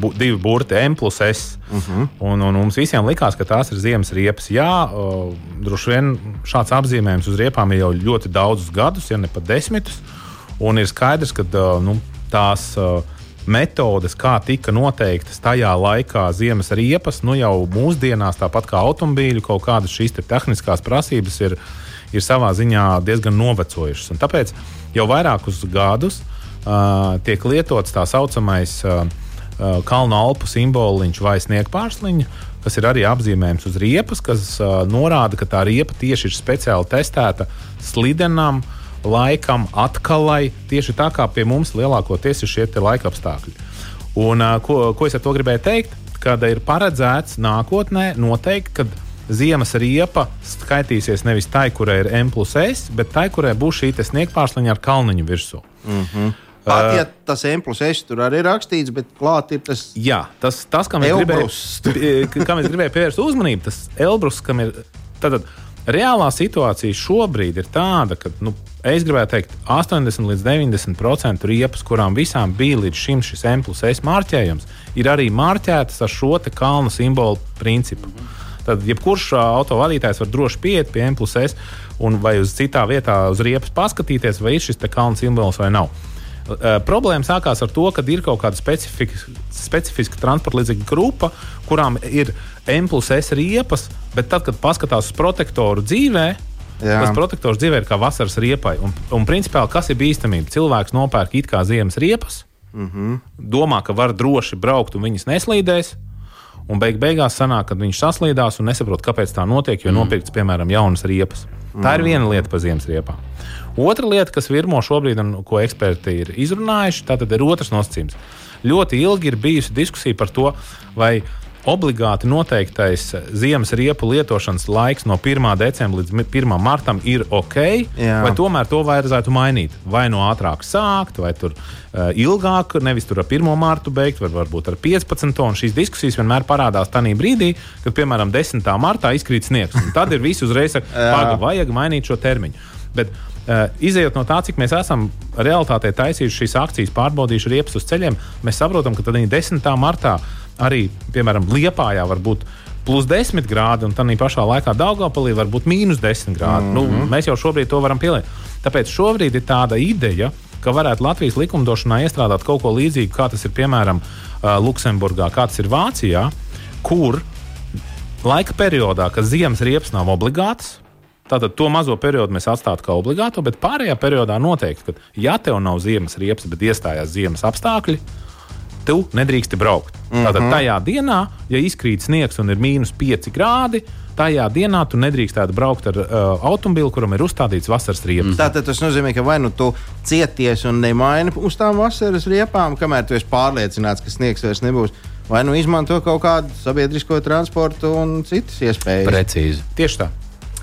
bu, divi burti, M plus S. Uh mhm. -huh. un, un mums visiem likās, ka tās ir ziemas riepas. Jā, uh, droši vien šāds apzīmējums uz riepām ir jau ļoti daudzus gadus, ja ne pat desmitus. Un ir skaidrs, ka uh, nu, tās. Uh, metodes, kā tika noteiktas tajā laikā ziemas riepas, nu jau mūsdienās, tāpat kā automobīļu, kaut kādas šīs te tehniskās prasības ir, ir savā ziņā diezgan novecojušas. Un tāpēc jau vairākus gadus uh, tiek lietots tā saucamais uh, uh, kalnu alpu simboliņš vai sniegpārsliņa. Tas ir arī apzīmējums uz riepas, kas uh, norāda, ka tā riepa tieši ir speciāli testēta slidenam, uh, laikam, atkalai, tieši tā kā pie mums lielākoties ir šie laika apstākļi. Un, ko, ko es ar to gribēju teikt? Kad ir paredzēts nākotnē noteikti, ka ziemas riepa skaitīsies nevis tai, kurai ir M plus S, bet tai, kurai būs šī sniegpārsliņa ar kalniņu virsū. Mm -hmm. Pat ja tas M plus S tur arī ir rakstīts, bet klāt ir tas. Jā, tas, tas kam, es gribēju, kam es gribēju pievērst uzmanību, tas Elbrus, kam ir. Tātad, reālā situācija šobrīd ir tāda, ka nu, Es gribētu teikt, 80 līdz 90% riepas, kurām visām bija līdz šim šis M plus S marķējums, ir arī marķētas ar šo kalnu simbolu principu. Mm -hmm. Tad jebkurš autovadītājs var droši pieiet pie M plus S un vai uz citā vietā uz riepas paskatīties, vai ir šis kalnu simbols vai nav. Uh, problēma sākās ar to, ka ir kaut kāda specifiska, specifiska transporta līdzekļu grupa, kurām ir M plus S riepas, bet tad, kad paskatās uz protektoru dzīvēm, Jā. Tas protektors dzīvē ir kā vasaras riepai. Un, un principā, kas ir bīstamība? Cilvēks nopērk it kā ziemas riepas, mm -hmm. domā, ka var droši braukt un viņas neslīdēs. Un beig beigās sanāk, kad viņš saslīdās un nesaprot, kāpēc tā notiek, jo mm. nopirkts, piemēram, jaunas riepas. Tā ir mm. viena lieta par ziemas riepām. Otra lieta, kas virmo šobrīd, un ko eksperti ir izrunājuši, tad ir otrs nosacījums. Ļoti ilgi ir bijusi diskusija par to, vai obligāti noteiktais ziemas riepu lietošanas laiks no 1. decembra līdz 1. martam ir ok, Jā. vai tomēr to vajadzētu mainīt? Vai no ātrāk sākt, vai tur uh, ilgāk, nevis tur ar 1. martu beigt, vai varbūt ar 15. un šīs diskusijas vienmēr parādās tajā brīdī, kad, piemēram, 10. martā izkrīt sniegs. Tad ir visi uzreiz saka, pagaidi, vajag mainīt šo termiņu. Bet, Uh, izejot no tā, cik mēs esam realitātē taisījuši šīs akcijas, pārbaudījuši riepas uz ceļiem, mēs saprotam, ka tad 10. martā arī, piemēram, Liepājā var būt plus 10 grādi, un tā pašā laikā Daugopilī var būt mīnus 10 grādi. Mm -hmm. nu, mēs jau šobrīd to varam pielikt. Tāpēc šobrīd ir tāda ideja, ka varētu Latvijas likumdošanā iestrādāt kaut ko līdzīgu, kā tas ir piemēram Luksemburgā, kā tas ir Vācijā, kur laika periodā, kad ziemas riepas nav obligātas, Tātad to mazo periodu mēs atstātu kā obligātu, bet pārējā periodā noteikti, ka, ja tev nav ziemas riepas, bet iestājās ziemas apstākļi, tu nedrīksti braukt. Mm -hmm. Tātad tajā dienā, ja izkrīt sniegs un ir mīnus 5 grādi, tajā dienā tu nedrīkstētu braukt ar uh, automobili, kuram ir uzstādīts vasaras riepas. Mm. Tātad tas nozīmē, ka vai nu tu cieties un nemaini uz tām vasaras riepām, kamēr tu esi pārliecināts, ka sniegs vairs nebūs. Vai nu izmanto kaut kādu sabiedrisko transportu un citas iespējas? Precīzi. Tieši tā.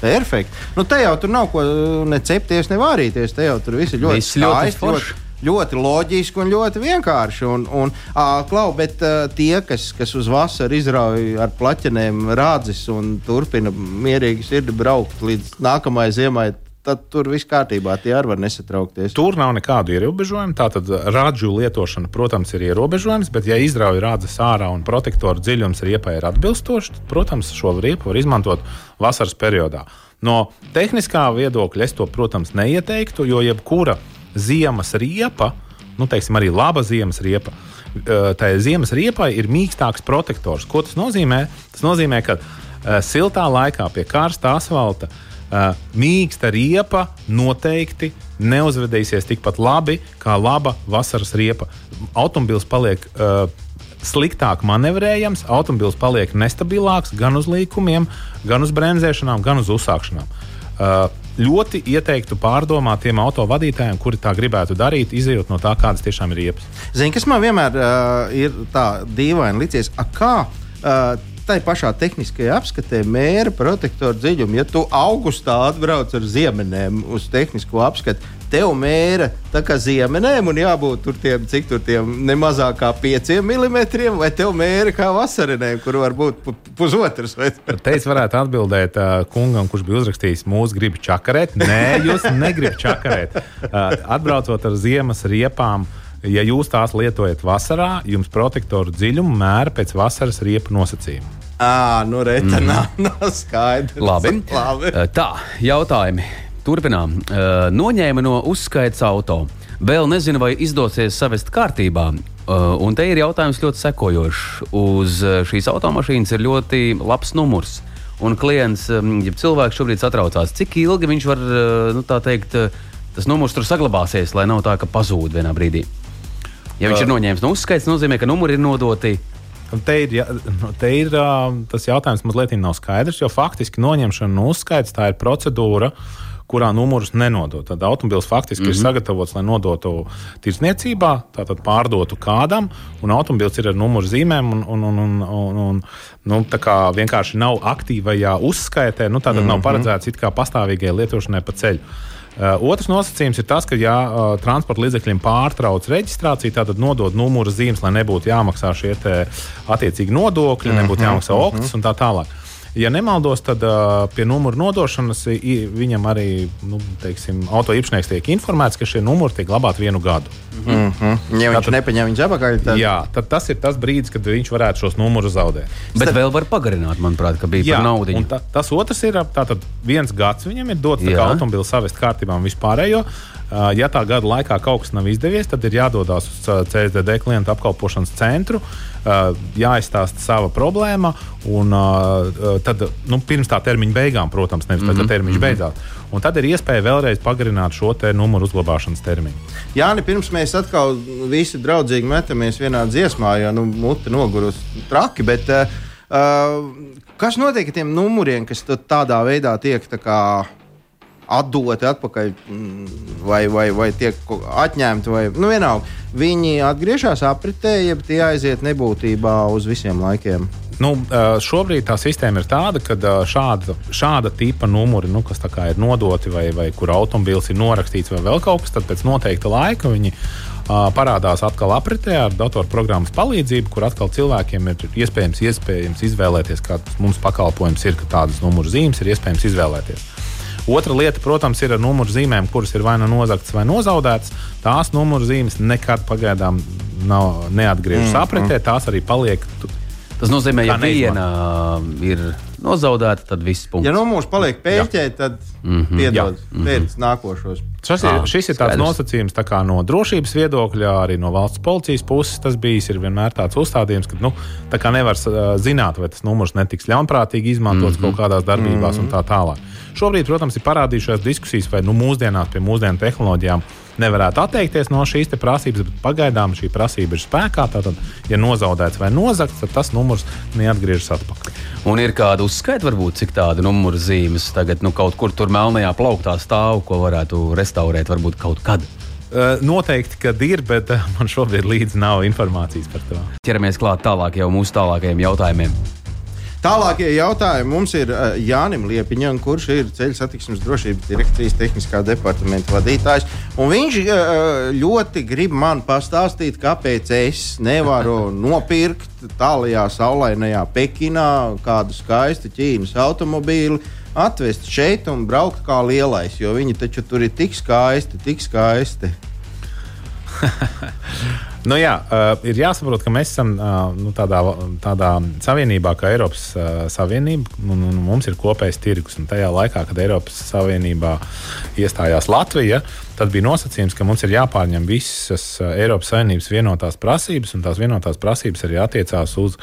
Perfekti. Nu, te jau tur nav ko ne cepties, ne vārīties. Te jau tur viss ir ļoti skaisti. Ļoti, loģiski un ļoti vienkārši. Un, un, ā, klau, bet uh, tie, kas, kas uz vasaru izrauj ar plaķenēm rādzis un turpina mierīgi sirdi braukt līdz nākamajai ziemai, tad tur viss kārtībā. Tie arī var nesatraukties. Tur nav nekādu ierobežojumu. Tātad rādžu lietošana, protams, ir ierobežojums, bet, ja izrauj rādzes ārā un protektoru dziļums riepai ir atbilstošs, tad, protams, šo riepu var izmantot vasaras periodā. No tehniskā viedokļa es to, protams, neieteiktu, jo jebkura ziemas riepa, nu, teiksim, arī laba ziemas riepa, tā ziemas riepai ir mīkstāks protektors. Ko tas nozīmē? Tas nozīmē, ka uh, siltā laikā pie karsta asfalta uh, mīksta riepa noteikti neuzvedīsies tikpat labi kā laba vasaras riepa. Automobilis paliek uh, sliktāk manevrējams, automobilis paliek nestabilāks gan uz līkumiem, gan uz bremzēšanām, gan uz uzsākšanām. Uh, ļoti ieteiktu pārdomāt tiem autovadītājiem, kuri tā gribētu darīt, izējot no tā, kādas tiešām ir riepas. Zini, kas man vienmēr uh, ir tā dīvaini licies, a, kā uh, tai pašā tehniskajā apskatē mēra protektoru dziļumu. Ja tu augustā atbrauc ar ziemeņiem uz tehnisko apskati, tev mēra tā kā ziemeņiem un jābūt tur tiem, cik tur tiem nemazāk kā 5 mm, vai tev mēra kā vasarinēm, kur var būt pu pusotrs. Te es varētu atbildēt uh, kungam, kurš bija uzrakstījis, mūsu grib čakarēt. Nē, jūs negribat čakarēt. Uh, atbraucot ar ziemas riepām. Ja jūs tās lietojat vasarā, jums protektoru dziļumu mēra pēc vasaras riepu nosacījuma. À, nu reta, mm. nav, nav skaidrs. Labi. Labi. Tā, jautājumi. Turpinām. Noņēma no uzskaits auto. Vēl nezinu, vai izdosies savest kārtībā. Un te ir jautājums ļoti sekojošs. Uz šīs automašīnas ir ļoti labs numurs. Un klients, ja cilvēks šobrīd satraucās, cik ilgi viņš var, nu, tā teikt, tas numurs tur saglabāsies, lai nav tā, ka pazūd vienā brīdī. Ja viņš ir noņēmis no uzskaits, nozīmē, ka numuri ir nodoti te ir, ja, nu, te ir tas jautājums, mazliet nav skaidrs, jo faktiski noņemšana no uzskaits tā ir procedūra. Kurā numurus nenodot. Tad automobilis faktiski mm -hmm. ir sagatavots, lai nodotu tirdzniecībā, tātad pārdotu kādam, un automobilis ir ar numuru zīmēm, un, un, un, un, un, un nu, tā kā vienkārši nav aktīvajā uzskaitē, nu, tātad mm -hmm. nav paredzēts it kā pastāvīgai lietošanai pa ceļu. Uh, otrs nosacījums ir tas, ka, ja uh, transporta līdzekļiem pārtrauc reģistrāciju, tad nodod numuru zīmes, lai nebūtu jāmaksā šie attiecīgi nodokļi, -hmm, nebūtu jāmaksā -hmm. un tā tālāk. Ja nemaldos, tad uh, pie numuru nodošanas i, viņam arī nu, teiksim, auto īpašnieks tiek informēts, ka šie numuri tiek glabāti vienu gadu. Mm -hmm. Ja viņš Tātad- nepaņem viņus atpakaļ, tad Jā, tad tas ir tas brīdis, kad viņš varētu šos numurus zaudēt. Bet vēl var pagarināt, manuprāt, ka bija par naudu. un ta, tas otrs ir tātad viens gads viņam ir dots, tā Jā. kā automobili savest kārtībā un vispārējo. Uh, Ja tā gada laikā kaut kas nav izdevies, tad ir jādodas uz CSDD klientu apkalpošanas centru, uh, jāizstāsta sava problēma. Un, uh, tad, nu, pirms tā termiņa beigām, protams, nevis tad, kad termiņš beidzās. Un tad ir iespēja vēlreiz pagarināt šo te numuru uzglabāšanas termiņu. Jāni, pirms mēs atkal visi draudzīgi metamies vienā dziesmā, jo nu, mute nogurus traki. Bet, uh, kas notiek ar tiem numuriem, kas tādā veidā tiek tā kā, atdoti atpakaļ, mm, vai, vai, vai tiek atņemti? Vai, nu, vienalga, viņi atgriežas apritē, ja tie aiziet nebūtībā uz visiem laikiem. Nu, uh, šobrīd tā sistēma ir tāda, ka uh, šāda, šāda tipa numuri, nu, kas ir nodoti vai, vai kur automobīls ir norakstīts vai vēl kaut kas, tad pēc noteikta laika viņi uh, parādās atkal apritē ar datorprogrammas palīdzību, kur atkal cilvēkiem ir iespējams, iespējams izvēlēties, kāds mums pakalpojums ir, ka tādas numuru zīmes ir iespējams izvēlēties. Otra lieta, protams, ir ar numuru zīmēm, kuras ir vai nu nozagtas vai nozaudētas. Tās numuru zīmes nekad pagaidām nav neatgriežas mm, apritē, mm. tās arī paliek. Tas nozīmē, ja viena ir nozaudēta, tad viss punkts. Ja numurs paliek pēķē, tad mm -hmm. piedod mm -hmm. nākošos. Šis ir, šis ir tāds nosacījums tā kā no drošības viedokļa, arī no valsts policijas puses. Tas bijis vienmēr tāds uzstādījums, ka nu, tā nevar uh, zināt, vai tas numurs netiks ļaunprātīgi izmantots mm -hmm. kaut kādās darbībās mm -hmm. un tā tālāk. Šobrīd, protams, ir parādījušās diskusijas, vai nu, mūsdienās pie mūsdienu tehnoloģijām nevarētu atteikties no šīs prasības, bet pagaidām šī prasība ir spēkā. Tātad, ja nozaudēts vai nozagts, tad tas numurs neatgriežas atpakaļ. Un ir kāda uzskaita, varbūt, cik tāda numura zīmes tagad nu, kaut kur tur melnajā plauktā stāv, ko varētu restaurēt varbūt kaut kad. Noteikti, ka ir, bet man šobrīd līdzi nav informācijas par to. Ķeramies klāt tālāk jau mūsu tālākajiem jautājumiem. Tālākie jautājumi mums ir uh, Jānis Liepiņam, kurš ir ceļu satiksmes drošības direkcijas tehniskā departamenta vadītājs. Viņš uh, ļoti grib man pastāstīt, kāpēc es nevaru nopirkt tālajā saulainajā Pekinā kādu skaistu Ķīnas automobīlu. Atvest šeit un braukt kā lielais, jo viņi taču tur ir tik skaisti, tik skaisti. Nu, jā, uh, ir jāsaprot, ka mēs esam uh, nu, tādā, tādā savienībā, kā Eiropas uh, Savienība. Un, un mums ir kopējs tirgus. Un tajā laikā, kad Eiropas Savienībā iestājās Latvija, tad bija nosacījums, ka mums ir jāpārņem visas Eiropas Savienības vienotās prasības, un tās vienotās prasības arī attiecās uz,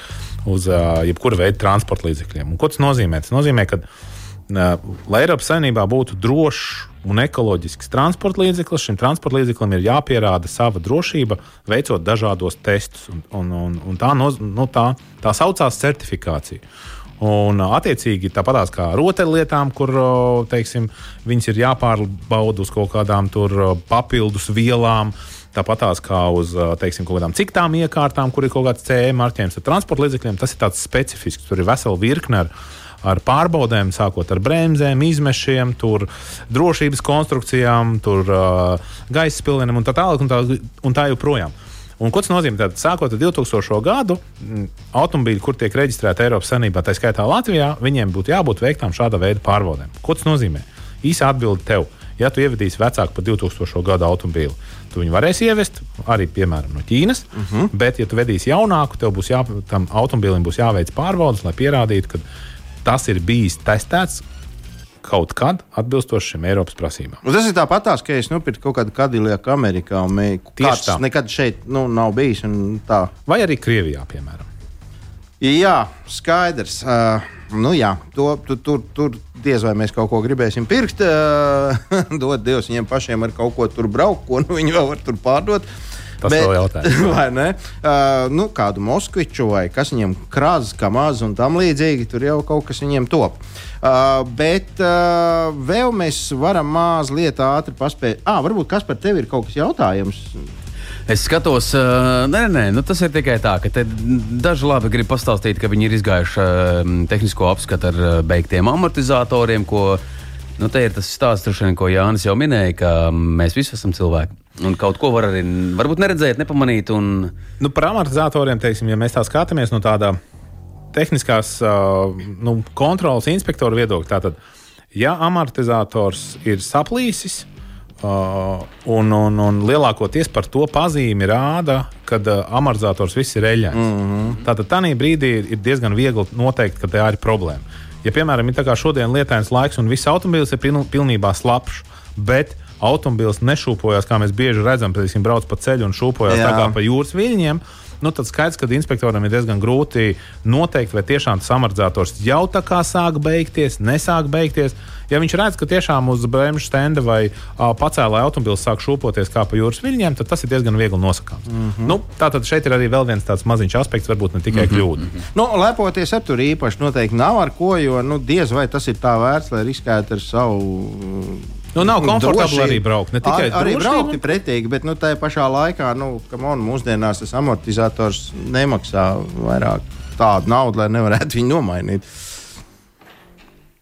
uz uh, jebkura veida transporta līdzekļiem. Un, ko tas nozīmē? Tas nozīmē, ka lai Eiropas Savienībā būtu drošs un ekoloģisks transporta līdzeklis, šim transporta līdzeklim ir jāpierāda sava drošība, veicot dažādos testus. Un, un, un, un tā, no, nu, tā, tā saucās certifikācija. Un, attiecīgi, tāpatās kā rotaļlietām, kur teiksim, viņas ir jāpārbauda uz kaut kādām papildus vielām. Tāpat kā uz teiksim, kaut kādām citām iekārtām, kur ir kaut kāds CE marķējums, tad transporta līdzekļiem tas ir tāds specifisks. Tur ir vesela virkne ar ar pārbaudēm, sākot ar bremzēm, izmešiem, tur, drošības konstrukcijām, tur, uh, gaisa spilveniem un tā tālāk un tā, un tā joprojām. Un, ko tas nozīmē? Tad, sākot ar 2000. gadu, automobīļi, kur tiek reģistrēti Eiropas Savienībā, tā skaitā Latvijā, viņiem būtu jābūt veiktām šāda veida pārbaudēm. Ko tas nozīmē? Īsa atbilde tev. Ja tu ievedīsi vecāku par 2000. gada automobīlu, tu viņu varēsi ievest arī, piemēram, no Ķīnas. Uh mhm. -huh. Bet, ja tu vedīsi jaunāku, tev būs jā, tam automobīlim būs jāveic pārbaudas, lai pierādītu, ka tas ir bijis testēts kaut kad atbilstoši šim Eiropas prasībām. Un tas ir tāpat, ka es nopirku kaut kādu kadilieku Amerikā, un kāds tā. nekad šeit nu, nav bijis. Vai arī Krievijā, piemēram. Jā, skaidrs. Uh, nu, jā, to, tu, tur, tur diez vai mēs kaut ko gribēsim pirkt. Uh, dod Dievs viņiem pašiem ar kaut ko tur braukt, ko nu, viņi vēl var tur pārdot. Uh, Tas ir jautājums. Vai ne? Uh, nu, kādu Moskviču vai kas viņam krāzas, kā maz un tam līdzīgi, tur jau kaut kas viņiem top. Uh, bet uh, vēl mēs varam mazliet ātri paspēt. Ah, varbūt kas par tevi ir kaut kas jautājums? Es skatos, nē, nē, nu tas ir tikai tā, ka daži labi grib pastāstīt, ka viņi ir izgājuši tehnisko apskatu ar beigtiem amortizatoriem, ko nu, te ir tas stāsts, ko Jānis jau minēja, ka mēs visi esam cilvēki. Un kaut ko var arī varbūt neredzēt, nepamanīt. Un... Nu, par amortizatoriem, teiksim, ja mēs tā skatāmies no tāda tehniskās uh, nu, kontrolas inspektora viedokļa, tātad, ja amortizators ir saplīsis, Uh, un, un, un lielākoties par to pazīmi rāda, kad uh, amortizators viss ir eļļains. Mm -hmm. Tātad tādā brīdī ir diezgan viegli noteikt, ka tā ir problēma. Ja, piemēram, ir šodien lietains laiks un viss automobilis ir piln, pilnībā slapjš, bet automobīls nešūpojas, kā mēs bieži redzam, kad viņš brauc pa ceļu un šūpojas tā kā pa jūras viļņiem. Nu, tad skaidrs, ka inspektoram ir diezgan grūti noteikt, vai tiešām amortizators jau tā kā sāk beigties, nesāk beigties. Ja viņš redz, ka tiešām uz bremžu stenda vai uh, pacēlā automobīls sāk šūpoties kā pa jūras viļņiem, tad tas ir diezgan viegli nosakāms. Mm -hmm. nu, Tātad šeit ir arī vēl viens tāds maziņš aspekts, varbūt ne tikai mm -hmm. kļūda. Mm -hmm. nu, lepoties ar tur īpaši noteikti nav ar ko, jo nu, diez vai tas ir tā vērts, lai riskētu ar savu Nu, nav komfortabli arī braukt. Ne tikai ar, arī braukt ir pretīgi, bet nu, tajā pašā laikā, nu, on, mūsdienās tas amortizators nemaksā vairāk. tādu naudu, lai nevarētu viņu nomainīt.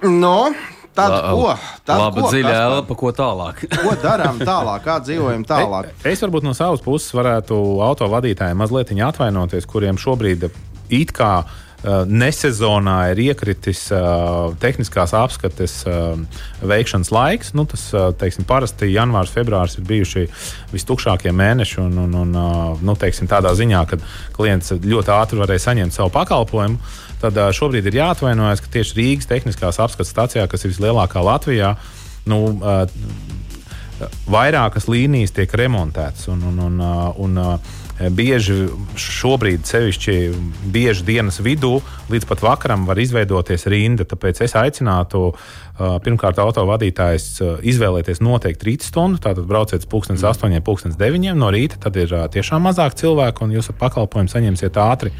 No, tad, La- ko? Tad, Labi, ko, dziļa elpa, ko tālāk. Ko darām tālāk, kā dzīvojam tālāk? Es varbūt no savas puses varētu autovadītājiem mazliet atvainoties, kuriem šobrīd it kā uh, nesezonā ir iekritis uh, tehniskās apskates uh, veikšanas laiks. Nu, tas, teiksim, parasti janvārs, februāris ir bijuši vistukšākie mēneši. Un, un, un, uh, nu, teiksim, tādā ziņā, ka klients ļoti ātri varēja saņemt savu pakalpojumu. Tad uh, šobrīd ir jāatvainojas, ka tieši Rīgas tehniskās apskates stācijā, kas ir vislielākā Latvijā, nu, uh, vairākas līnijas tiek remontētas. Un, un, un, un, uh, Bieži šobrīd, sevišķi bieži dienas vidū, līdz pat vakaram var izveidoties rinda. Tāpēc es aicinātu uh, pirmkārt autovadītājus uh, izvēlēties noteikti rīta stundu. Tātad brauciet pulkstenis 8, pulkstenis 9 no rīta. Tad ir tiešām mazāk cilvēku un jūs pakalpojumu saņemsiet ātri.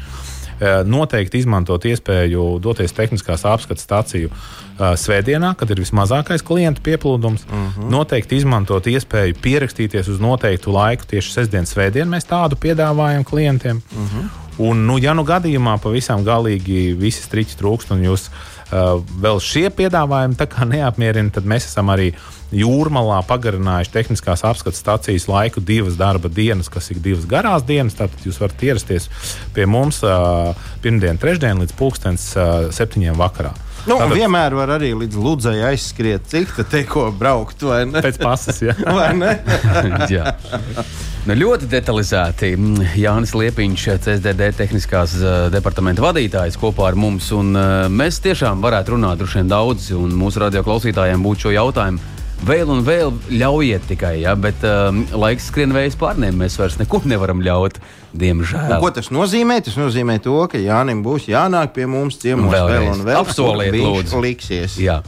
Uh, Noteikti izmantot iespēju doties tehniskās apskates stāciju uh, svētdienā, kad ir vismazākais klientu pieplūdums. Uh -huh. Noteikti izmantot iespēju pierakstīties uz noteiktu laiku. Tieši sestdienas svētdienā mēs tādu piedāvājam klientiem. Uh -huh. Un, nu, ja nu gadījumā pavisam galīgi visi striķi trūkst un jūs uh, vēl šie piedāvājumi neapmierina, tad mēs esam arī jūrmalā pagarinājuši tehniskās apskates stācijas laiku divas darba dienas, kas ir divas garās dienas. Tātad jūs varat ierasties pie mums uh, pirmdien, trešdien līdz pulkstens uh, septiņiem vakarā. Nu, Tātad- vienmēr var arī līdz Ludzai aizskriet, cik tā te ko braukt, vai ne? Pēc pasas, ja. Vai ne? Jā. Nu, ļoti detalizēti. Mm, Jānis Liepiņš, CSDD tehniskās eh, departamenta vadītājs kopā ar mums. Un, eh, mēs tiešām varētu runāt droši vien daudz, un mūsu radio klausītājiem būtu šo jautājumu. Vēl un vēl ļaujiet tikai, ja, bet um, laiks skrien vējas pārniem. Mēs vairs neko nevaram ļaut, diemžēl. Un Ko tas nozīmē? Tas nozīmē to, ka Jānis būs jānāk pie mums ciemos Vēlreiz. vēl un vēl. Apsoliet, lūdzu. liksies Jā.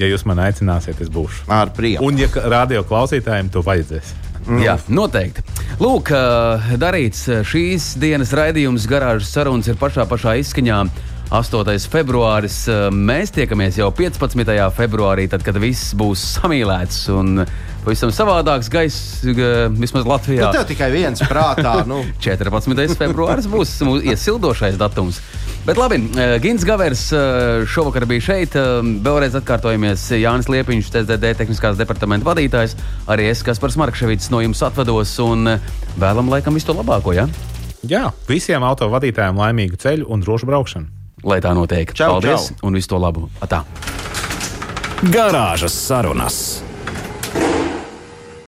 ja jūs man aicināsiet, es būšu. ar prieku. Un, ja radio klausītājiem to vajadzēs. Jā, noteikti. Lūk, ā, darīts ā, šīs dienas raidījums, garāžas sarunas ir pašā, pašā izskaņā. 8. februāris. Mēs tiekamies jau 15. februārī, tad, kad viss būs samīlēts un pavisam savādāks gaiss, vismaz Nu, Latvijā. tev tikai viens prātā. Nu, 14. februāris būs mūsu iesildošais datums. Bet labi, Gins Gavers šovakar bija šeit. Vēlreiz atkārtojamies Jānis Liepiņš, TSDD tehniskās departamenta vadītājs. Arī es, Kaspars Markevits, no jums atvados un vēlam laikam visu to labāko. Ja? Jā, visiem autovadītājiem laimīgu ceļu un drošu braukšanu. Lai tā notiek. Čau, Paldies čau. un visu to labu. Atā. Garāžas sarunas.